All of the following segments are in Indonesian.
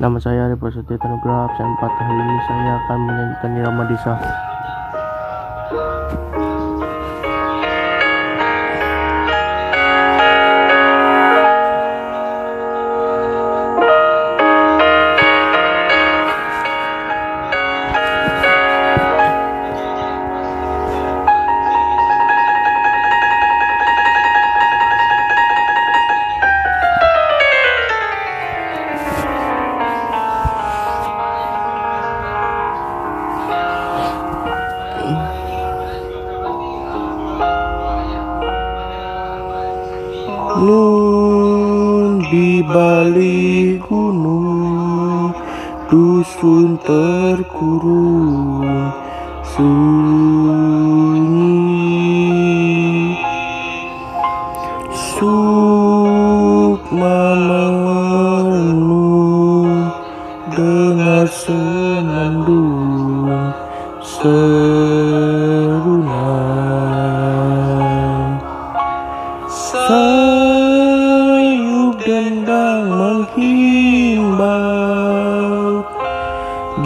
Nama saya Ari Prasetyo Tanugrah, absen 4. Hari ini saya akan menyanyikan Irama Desa. Nun di balik gunung Dusun terkurung Sunyi. Sukma merenung Dengar senandung Serunai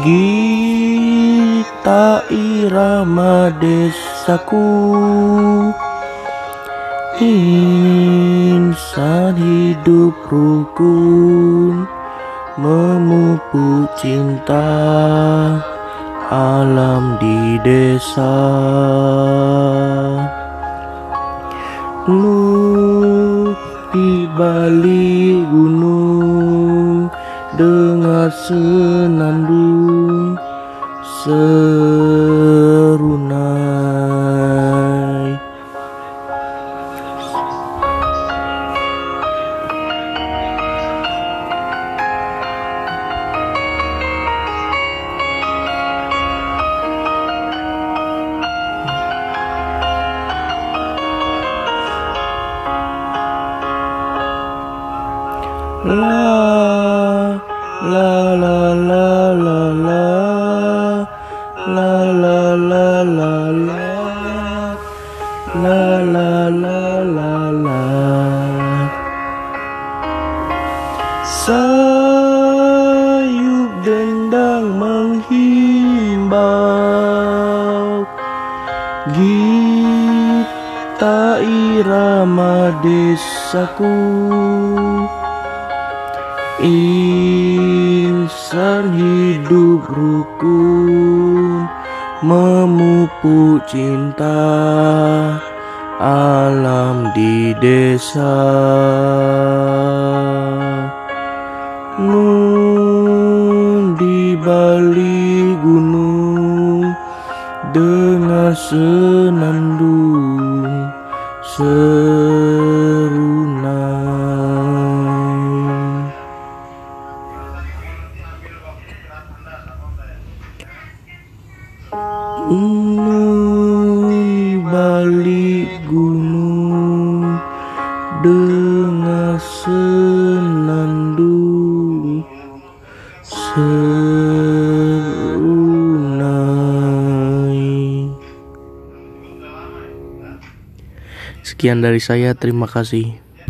Gita irama desaku Insan hidup rukun Memupuk cinta Alam di desa Dengar senandung serunai. La la la la la la. La la la la la. La la la la la. Sayup dendang menghimbau Gita irama desaku Insan hidup rukun Memupuk cinta Alam di desa. Nun di balik gunung Dengar senandung serunai Sekian dari saya, terima kasih.